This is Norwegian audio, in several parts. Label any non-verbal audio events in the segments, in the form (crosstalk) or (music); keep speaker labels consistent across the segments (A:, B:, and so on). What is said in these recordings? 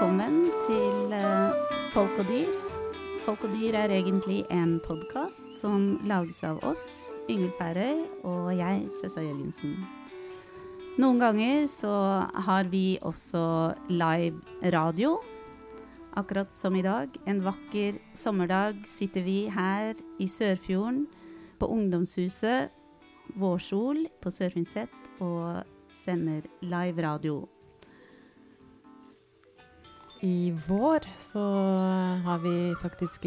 A: Velkommen til eh, Folk og dyr. Folk og dyr er egentlig en podkast som lages av oss, Yngvild Færøy, og jeg, Søsa Jørgensen. Noen ganger så har vi også live radio. Akkurat som i dag. En vakker sommerdag sitter vi her i Sørfjorden, på Ungdomshuset Vårsol på Sør-Finset, og sender live radio.
B: I vår så har vi faktisk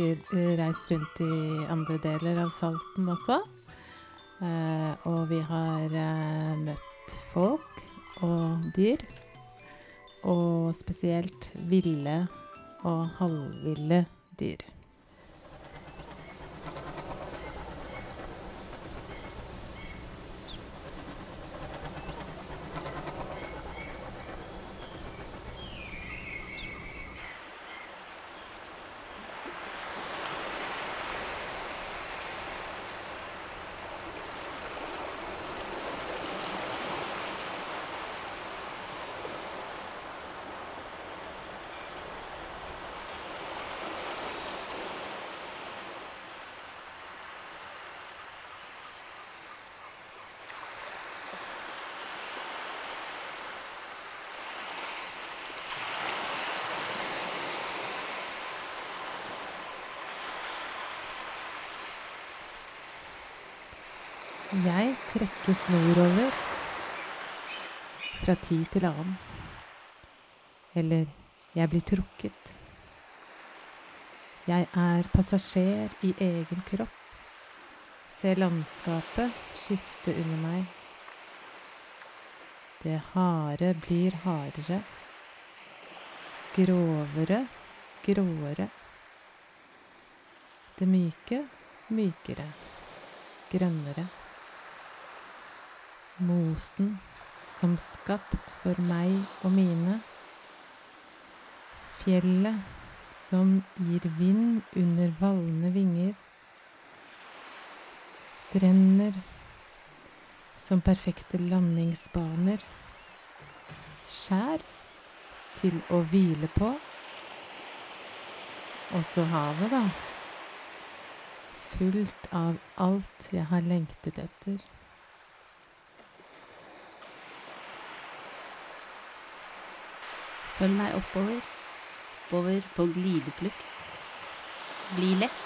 B: reist rundt i andre deler av Salten også. Eh, og vi har eh, møtt folk og dyr. Og spesielt ville og halvville dyr. Jeg trekkes nordover fra tid til annen. Eller jeg blir trukket. Jeg er passasjer i egen kropp. Ser landskapet skifte under meg. Det harde blir hardere. Grovere, gråere. Det myke, mykere. Grønnere. Mosen som skapt for meg og mine. Fjellet som gir vind under valne vinger. Strender som perfekte landingsbaner. Skjær til å hvile på. Og så havet, da. Fullt av alt jeg har lengtet etter.
A: Følg meg oppover, oppover på glideflukt. Bli lett,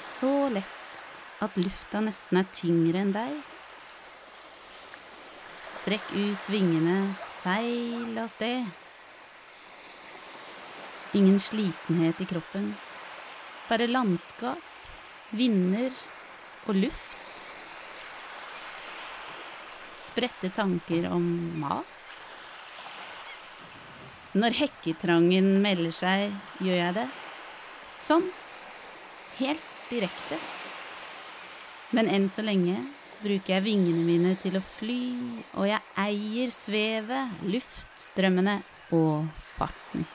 A: så lett at lufta nesten er tyngre enn deg. Strekk ut vingene, seil av sted. Ingen slitenhet i kroppen, bare landskap, vinder og luft. Spredte tanker om mat. Når hekketrangen melder seg, gjør jeg det. Sånn. Helt direkte. Men enn så lenge bruker jeg vingene mine til å fly, og jeg eier svevet, luftstrømmene og farten.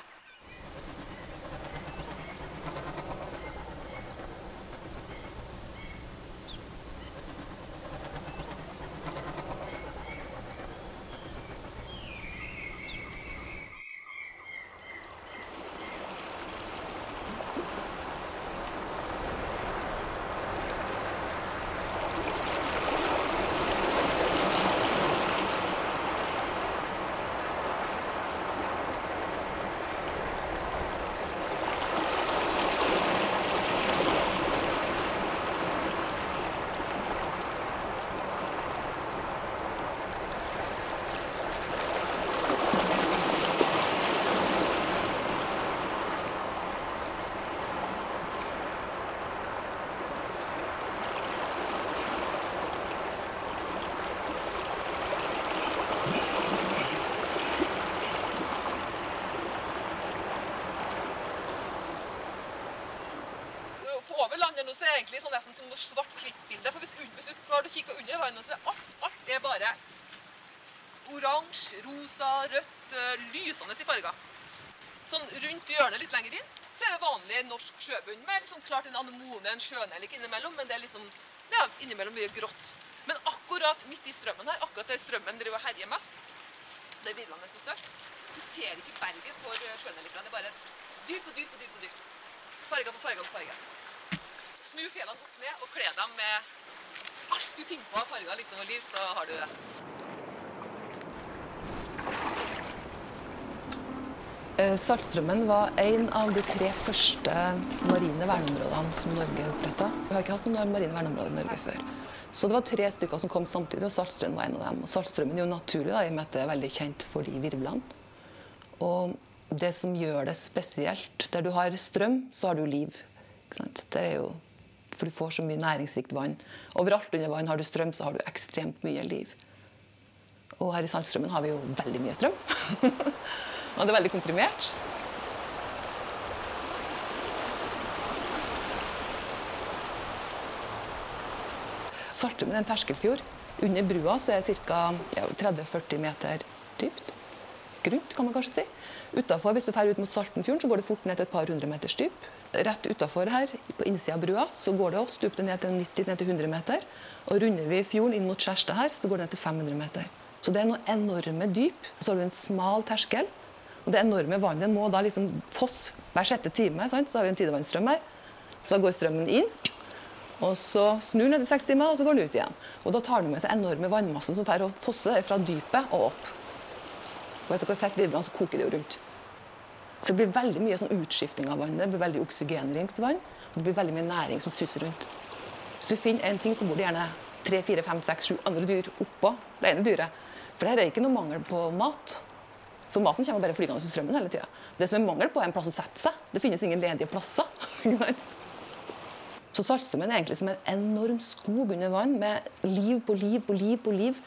C: På over landet nå så er det egentlig sånn nesten som noe svart-hvitt-bilde. For hvis, hvis du klarer å kikke under vannet, så er alt, alt er bare oransje, rosa, rødt, eh, lysende i farger. Sånn rundt hjørnet litt lenger inn, så er det vanlig norsk sjøbunn med liksom klart en anemone, en sjønellik innimellom, men det er liksom ja, innimellom mye grått. Men akkurat midt i strømmen her, akkurat der strømmen driver og herjer mest, der virvlene er så størst,
D: Du ser ikke berget for sjønellikene. Det er bare dyr på dyr på dyr på dyr. Farger på farger på farger. Snu fjellene opp ned og kle dem med alt du finner på av farger liksom, og liv, så har du det. Saltstrømmen var en av de tre første marine verneområdene som Norge oppretta. Vi har ikke hatt noen marine verneområder i Norge før. Så det var tre stykker som kom samtidig, og Saltstrømmen var en av dem. Og Saltstrømmen er jo naturlig, da, i og med at det er veldig kjent for de virvlene. Og det som gjør det spesielt Der du har strøm, så har du liv. Det er jo, for du får så mye næringsrikt vann. Overalt under vann har du strøm, så har du ekstremt mye liv. Og her i Saltstrømmen har vi jo veldig mye strøm. (laughs) Og det er veldig komprimert. Saltstrømmen er en terskelfjord. Under brua er det ca. Ja, 30-40 meter dypt. Grunt, kan man kanskje si. Utenfor, hvis du drar ut mot Saltenfjorden, så går det fort ned til et par hundre meters dyp. Rett utafor her, på innsida av brua, så går det å stuper det ned til 90-100 meter. Og runder vi fjorden inn mot Skjærstad her, så går det ned til 500 meter. Så det er noen enorme dyp. Og så har du en smal terskel. Og det enorme vannet må da liksom fosse hver sjette time. Sant? Så har vi en tidevannsstrøm her. Så går strømmen inn, og så snur den etter seks timer, og så går den ut igjen. Og da tar den med seg enorme vannmasser som får fosse fra dypet og opp. Og hvis dere har sett videre, så koker det jo rundt. Så det blir veldig mye sånn utskifting av vannet. Det blir veldig oksygenrikt vann. Og det blir veldig mye næring som suser rundt. Hvis du finner en ting, så bor det gjerne tre, fire, fem, seks, sju andre dyr oppå det ene dyret. For her er ikke noe mangel på mat. For maten kommer bare flygende på strømmen hele tida. Det som er mangel på, er en plass å sette seg. Det finnes ingen ledige plasser. (laughs) Så Saltstraumen er egentlig som en enorm skog under vann med liv på liv på liv på liv.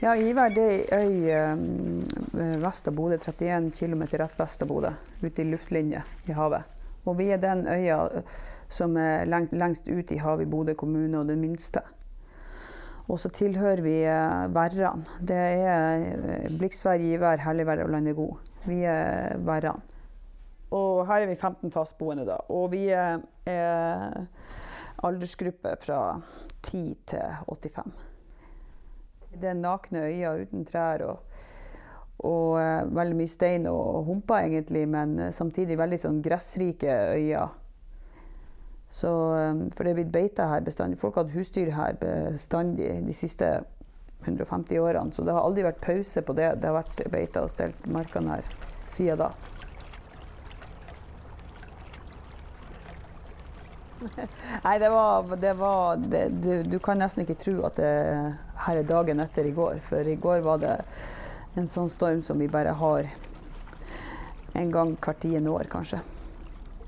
E: Ja, Iver det er ei øy eh, vest av Bodø, 31 km rett vest av Bodø, ute i luftlinje i havet. Og vi er den øya eh, som er lengst, lengst ut i havet i Bodø kommune, og den minste. Og så tilhører vi eh, Verran. Det er Bliksvær, Givær, Helligvær og Landegod. Vi er Verran. Og her er vi 15 fastboende, da. Og vi er aldersgruppe fra 10 til 85. Det er nakne øyer uten trær og, og uh, veldig mye stein og humper, egentlig, men uh, samtidig veldig sånn gressrike øyer. Så, um, for det er blitt beita her bestandig. Folk har hatt husdyr her bestandig de siste 150 årene, så det har aldri vært pause på det. Det har vært beita og stelt markene her siden da. (laughs) Nei, det var, det var det, du, du kan nesten ikke tro at det her er dagen etter i går. For i går var det en sånn storm som vi bare har en gang hvert tiende år, kanskje.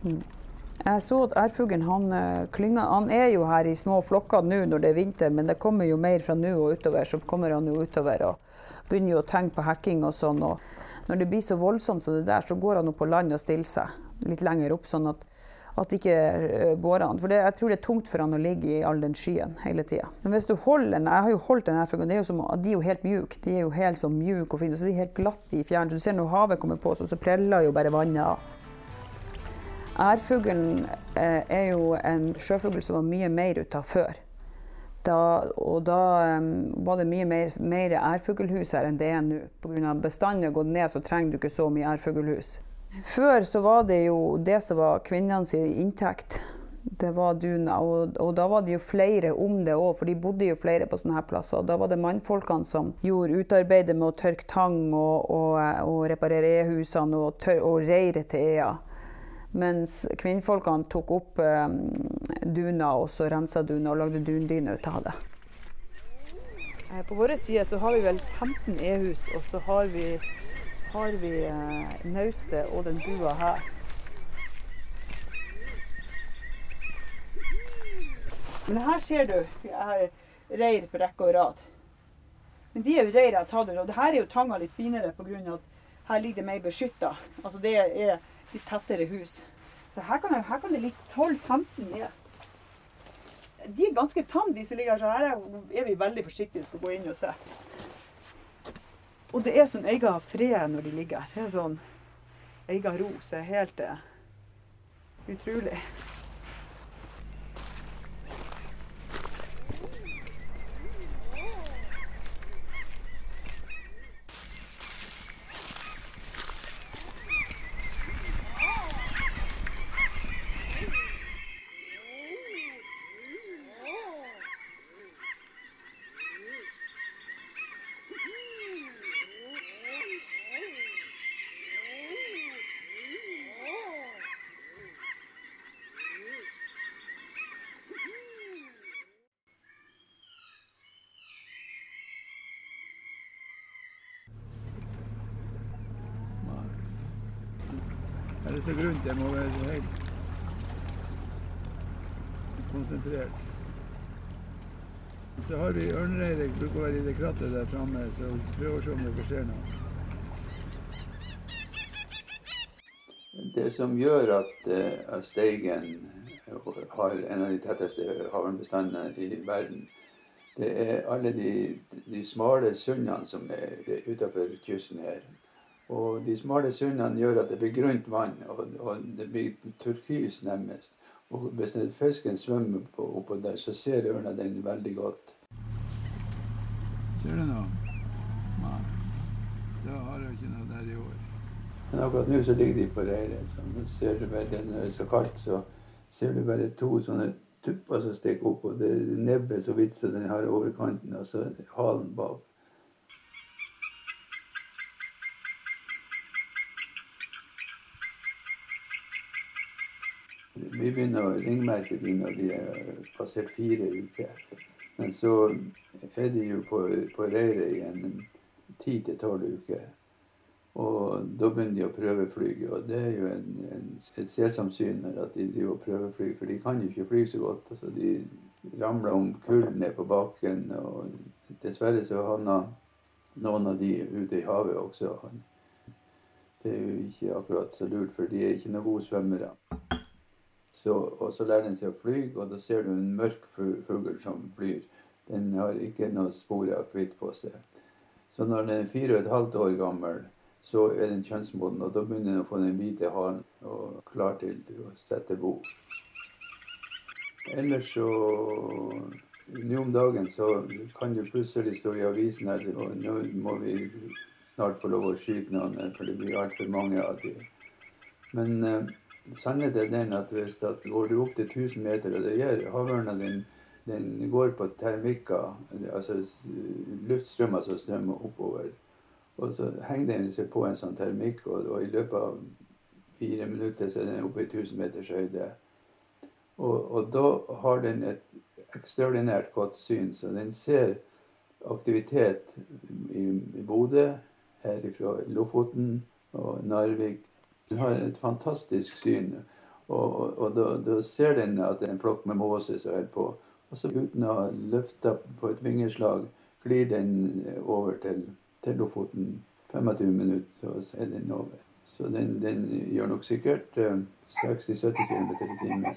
E: Mm. Jeg så at ærfuglen han, eh, han er jo her i små flokker nå når det er vinter, men det kommer jo mer fra nå og utover. Så kommer han jo utover og begynner jo å tenke på hekking og sånn. Og når det blir så voldsomt som det der, så går han opp på land og stiller seg litt lenger opp. sånn at at ikke uh, går an. For det, jeg tror det er tungt for han å ligge i all den skyen hele tida. Men hvis du holder den Jeg har jo holdt den her fuglen. De er jo helt mjuke. De er jo helt sånn mjuke og fine. Så de er helt glatte i fjæren. Du ser når havet kommer på, så, så preller jo bare vannet av. Ærfuglen eh, er jo en sjøfugl som var mye mer ute av før. Da, og da um, var det mye mer, mer ærfuglhus her enn det er nå. Pga. bestanden har gått ned, så trenger du ikke så mye ærfuglhus. Før så var det jo det som var kvinnenes inntekt. Det var duna. Og, og da var det jo flere om det òg, for de bodde jo flere på sånne her plasser. Da var det mannfolkene som gjorde utarbeidet med å tørke tang og, og, og reparere e-husene og, og reire til ea. Mens kvinnfolkene tok opp eh, duna og så rensa duna og lagde dundyne ut av det. Eh, på vår side så har vi vel 15 e-hus, og så har vi, har vi eh, naustet og den bua her. Men her ser du jeg har reir på rekke og rad. Men de er jo reir jeg har tatt ut. Og her er jo tanga litt finere pga. at her ligger det mer beskytta. Altså det er litt tettere hus. Så her kan, jeg, her kan det ligge 12-15 nye. De er ganske tamme, de som ligger her. Så her er, vi veldig forsiktige skal gå inn og se. Og det er sånn egen fred når de ligger her. Det er sånn egen ro som er helt uh, utrolig.
F: Er så grunt? Jeg må være helt konsentrert. Så har vi ørnereiret. Bruker å være i det krattet der framme, så prøv å se om dere ser noe.
G: Det som gjør at, eh, at Steigen har en av de tetteste havørnbestandene i verden, det er alle de, de smale sundene som er utenfor kysten her. Og de smale sundene gjør at det blir grønt vann, og, og det blir turkis nærmest. Og hvis fisken svømmer på, oppå der, så ser ørna den veldig godt.
F: Ser du noe? Nei. Da har jeg ikke noe der i år.
G: Men akkurat nå så ligger de på reiret. Så nå ser du bare, når det er så kaldt, så ser du bare to sånne tupper som stikker opp, og det er nebbet så vidt som den har overkanten, og så halen bak. Vi begynner å ringmerke de når de er passert fire uker. Men så er de jo på, på reiret i en ti til tolv uker. Og da begynner de å prøvefly. Og det er jo en, en, et selsomt syn at de driver og prøveflyr, for de kan jo ikke fly så godt. Altså, de ramler om kull ned på bakken. Og dessverre så havna noen av de ute i havet også. Det er jo ikke akkurat så lurt, for de er ikke noen gode svømmere. Så, og så lærer den seg å fly, og da ser du en mørk fugl som flyr. Den har ikke noe spor av hvitt på seg. Så når den er fire og et halvt år gammel, så er den kjønnsmoden, og da begynner den å få den hvite halen og klar til å sette bo. Ellers så Nå om dagen så kan du plutselig stå i avisen her, og nå må vi snart få lov å skyte noen, for det blir altfor mange av dem. Men eh, sannheten er den at hvis du går opp til 1000 meter, og det gjør havørna din den går på termikker, altså luftstrømmer som strømmer oppover. Og så henger den seg på en sånn termikk, og, og, i løpet av fire minutter så er den oppe i 1000 meters høyde. Og, og, da har den et ekstraordinært godt syn, så den ser aktivitet i, i Bodø, her fra Lofoten og Narvik. Den har et fantastisk syn. Og, og da, da, ser den at det er en flokk med måser som holder på. Og så uten å løfte på et vingeslag glir den over til, til Lofoten. 25 minutter, og så er den over. Så den, den gjør nok sikkert uh, 60-70 km i timen.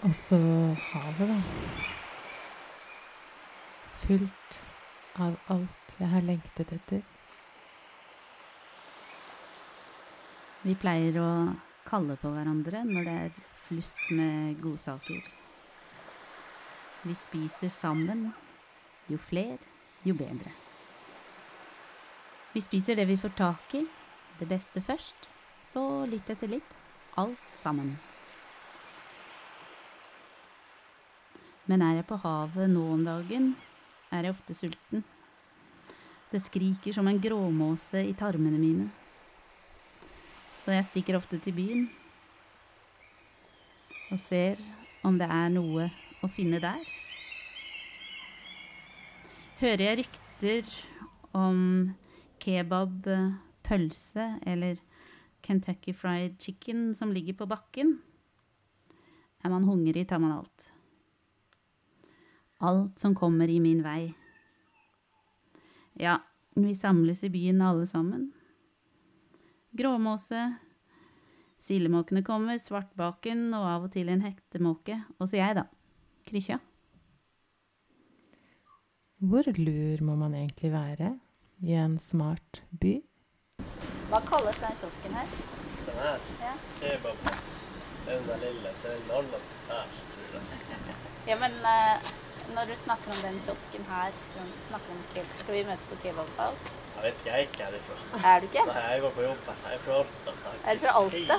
B: Og så havet, da. Fullt av alt jeg har lengtet etter.
A: Vi pleier å kalle på hverandre når det er flust med godsaker. Vi spiser sammen. Jo fler, jo bedre. Vi spiser det vi får tak i, det beste først, så litt etter litt, alt sammen. Men er jeg på havet nå om dagen, er jeg ofte sulten. Det skriker som en gråmåse i tarmene mine. Så jeg stikker ofte til byen og ser om det er noe å finne der. Hører jeg rykter om kebab, pølse eller Kentucky fried chicken som ligger på bakken, er man hungrig, tar man alt. Alt som kommer i min vei. Ja, vi samles i byen alle sammen. Gråmåse. Sildemåkene kommer, svartbaken og av og til en hektemåke. Og så jeg, da. Krykkja.
B: Hvor lur må man egentlig være i en smart by?
A: Hva kalles den kiosken her?
H: Den her,
A: Ja.
H: det er den der lille, så er det en annen her, tror jeg.
A: Ja, men eh, når du snakker om den kiosken her, snakker om kebab, skal vi møtes på Kebab House?
H: Jeg vet ikke, jeg er ikke herifra.
A: Er du ikke?
H: Nei, jeg går på jobb. Jeg er fra Alta.
A: Er du fra Alta?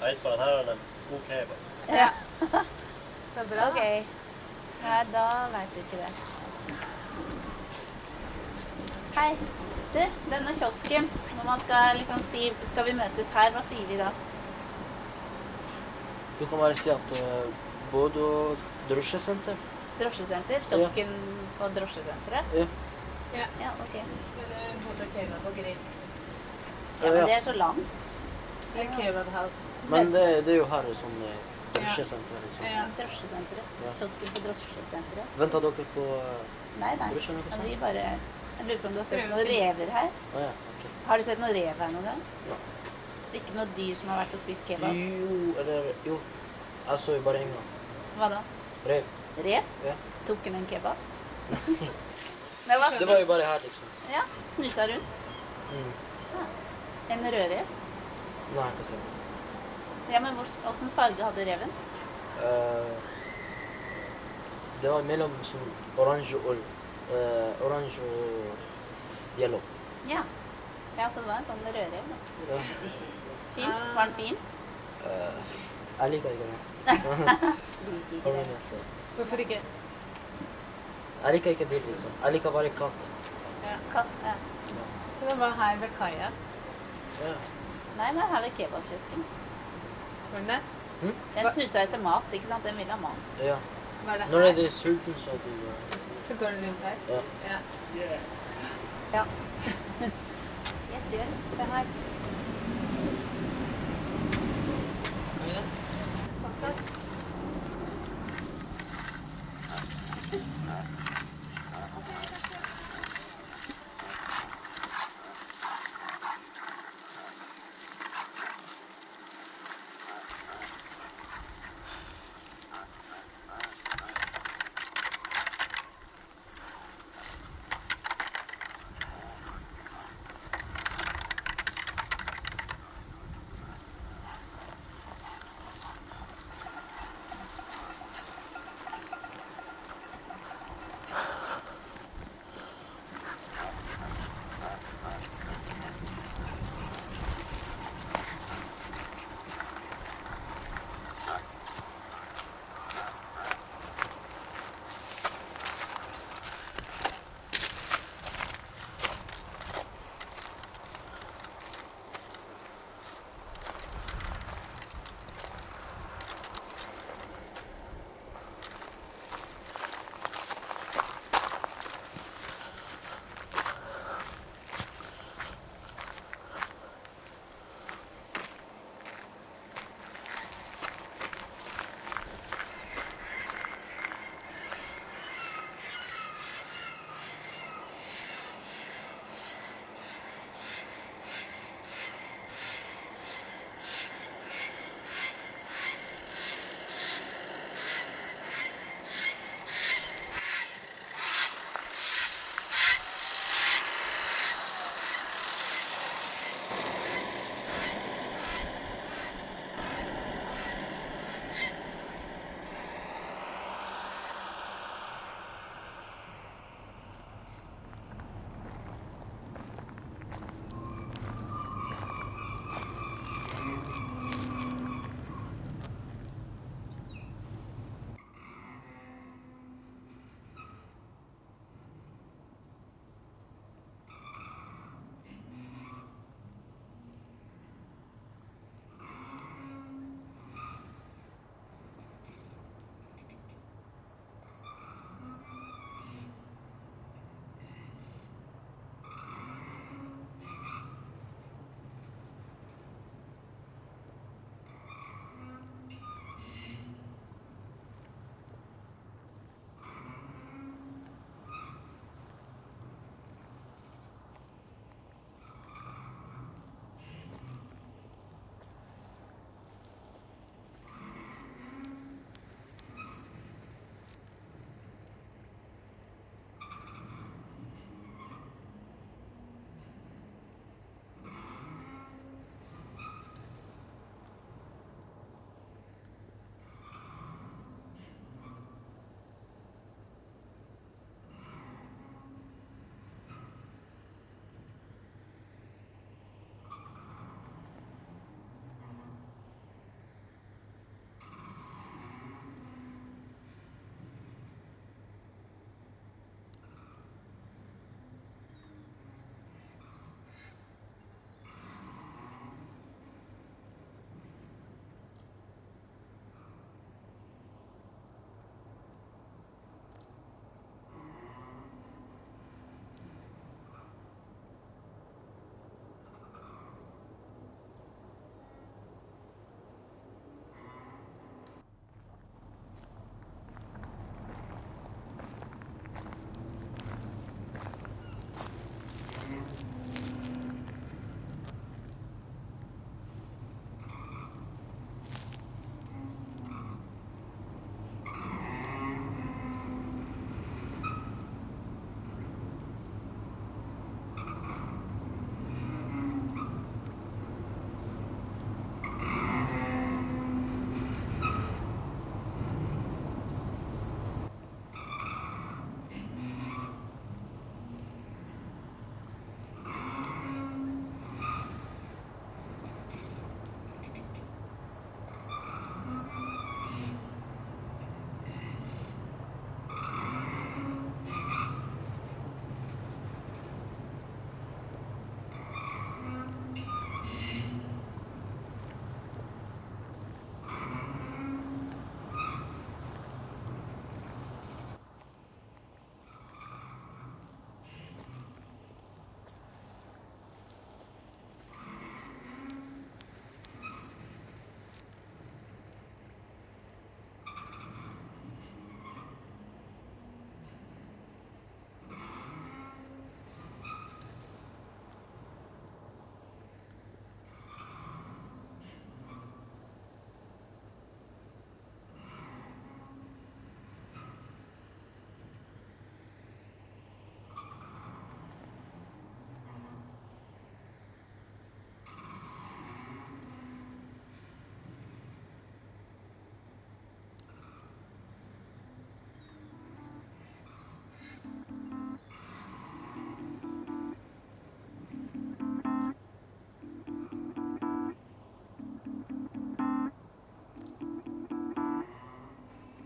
H: Jeg vet bare at her er det god kebab.
A: Ja. (laughs) Så bra. Ok. Nei, da veit du ikke det. Hei. Du, denne kiosken, når man skal liksom si Skal vi møtes her, hva sier vi da?
I: Du kan bare si at uh, både drosjesenter
A: Drosjesenter? Kiosken på drosjesenteret?
I: Ja.
A: Ja, ja ok.
B: Bodø kebab og grill.
A: Ja, men det er så langt.
B: Eller Kebab House.
I: Men det, det er jo her sånn uh, drosjesenter. Liksom.
B: Ja.
A: Drosjesenteret. Kiosken på drosjesenteret.
I: Venta dere på uh,
A: Nei, nei.
I: Ja, eller
A: vi bare Jeg lurer på om du har sett noen rever her?
I: Ja, ok.
A: Har du sett noen rev her noen gang?
I: Ja.
A: Ikke noe dyr som har vært og spist kebab?
I: Jo, eller Jo. Jeg så jo bare en gang.
A: Hva da?
I: Rev.
A: Rev?
I: Ja.
A: Tok hun en kebab? (laughs) det var,
I: Det var jo bare her, liksom.
A: Ja, snusa rundt.
I: Mm.
A: En rødrev.
I: Nei, ikke du?
A: Ja, men åssen farge hadde reven?
I: Uh, det var mellom sånn oransje og uh, Oransje og yellow.
A: Ja. Ja, så det var en sånn rødrev. da.
I: Ja.
A: Fin? Var den fin?
I: Uh, jeg liker ikke det. (laughs)
B: Hvorfor ikke?
I: Jeg liker ikke dyr, liksom. Jeg liker bare katt.
A: Ja, Katt? Ja.
B: Så den var her ved kaia.
I: Ja.
A: Nei, men her ved kebabkiosken.
B: Var den det?
A: Den snusa etter mat, ikke sant? Den ville ha mat.
I: ja.
B: Var det
I: Når
B: her?
I: er du sulten, så er du uh,
B: Så går du rundt her?
I: Ja.
B: ja.
A: Ja. (laughs) Yes, yes. Se her.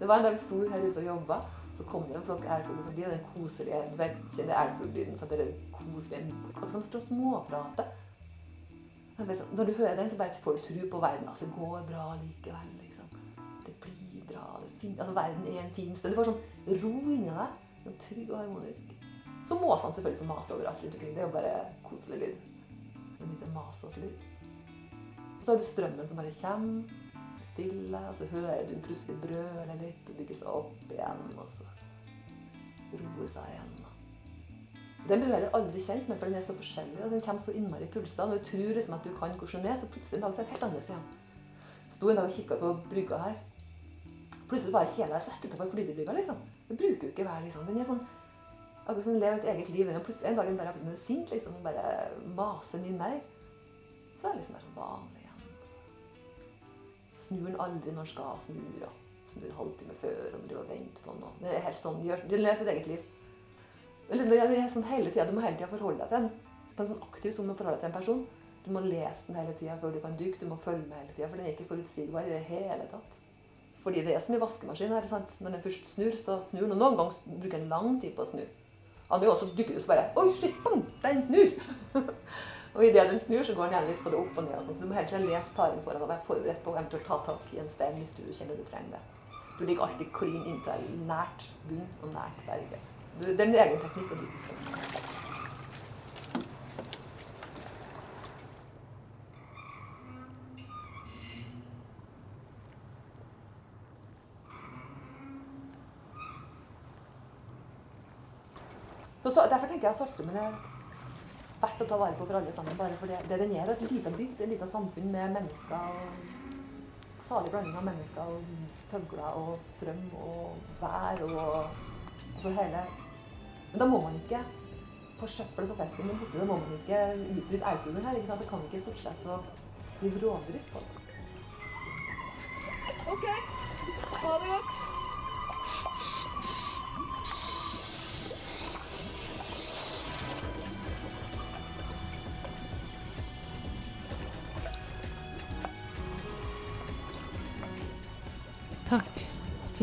C: Det var en dag vi sto her ute og jobba, så kom det en flokk ærfugler forbi, og den koselige Du vet, kjenner ærfuglelyden, så det er koselige Hva som småprate. Når du hører den, så bare får du tro på verden. At det går bra likevel. liksom. Det blir bra. Det er. Altså, verden er en fin sted. Du får sånn ro inni deg. Sånn trygg og harmonisk. Så måsene selvfølgelig som maser overalt rundt omkring. Det er jo bare koselig lyd. En liten masete lyd. Og så har du strømmen som bare kommer stille, og så hører du plutselig brøle litt og bygge seg opp igjen, og så roe seg igjen. Den blir du aldri kjent med, for den er så forskjellig. og Den kommer så innmari i pulsene. Og du tror liksom at du kan hvordan den er, så plutselig en dag så er det helt annerledes igjen. Sto en dag og kikka på brygga her. Plutselig var jeg kjela rett utenfor flytebrygga, liksom. Det bruker jo ikke være liksom. Den er sånn Akkurat som den lever et eget liv. Den er en dag den bare akkurat som den er sint, liksom. Den bare maser mye mer. Så er det liksom bare sånn vanlig. Snur den aldri når den skal snu. Og snur en halvtime før og driver og venter på noe. Det er helt sånn, gjør, Den lever sitt eget liv. Det er sånn hele tiden, Du må hele tida forholde deg til en på en sånn aktiv som med forholde deg til en person. Du må lese den hele tida før du kan dykke. Du må følge med hele tida, for den er ikke forutsigbar i det hele tatt. Fordi det er som i vaskemaskin. her, sant? Når den først snur, så snur den. Og noen ganger bruker den lang tid på å snu. Andre ganger dukker det så bare Oi, shit, den snur! (laughs) og idet den snur, så går den gjerne litt på det opp og ned. og sånn, Så du må hele lese taren foran og være forberedt på å eventuelt ta tak i en stein hvis du kjenner du trenger det. Du ligger alltid klin inntil nært bunn og nært berget. Du, det er en egen teknikk å dykke strøm. Så, derfor tenker jeg at Saltstraumen er verdt å ta vare på for alle sammen. Bare for det, det den er, et lite bygd, et lite samfunn med mennesker og salig blanding av mennesker og fugler og strøm og vær og altså hele Men da må man ikke forsøple så fisken blir borte. Da må man ikke utrydde eifuglen her. ikke sant? Det kan ikke fortsette å drive rovdrift på det. OK. Ha det godt.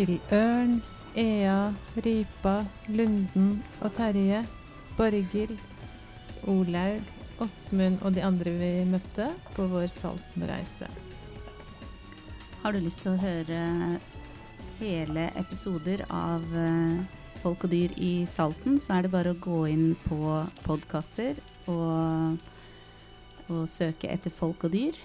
B: Til Ørn, Ea, Ripa, Lunden og Terje, Borghild, Olaug, Åsmund og de andre vi møtte på vår Salten-reise.
A: Har du lyst til å høre hele episoder av eh, Folk og dyr i Salten, så er det bare å gå inn på podkaster og, og søke etter Folk og dyr.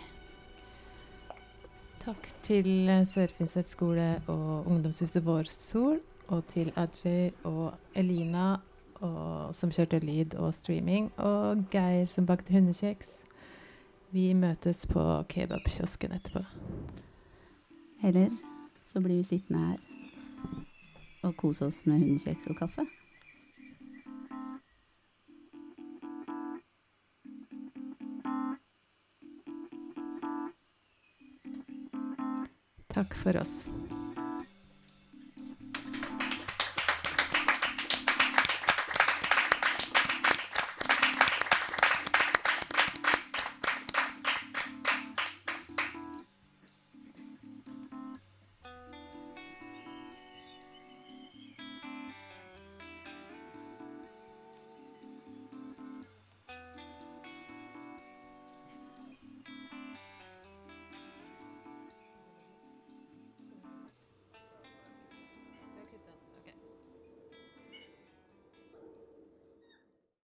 B: Takk til Sør-Finset skole og ungdomshuset Vår Sol, og til Ajay og Elina og, som kjørte lyd og streaming, og Geir som bakte hundekjeks. Vi møtes på kebabkiosken etterpå.
A: Eller så blir vi sittende her og kose oss med hundekjeks og kaffe.
B: Takk for oss.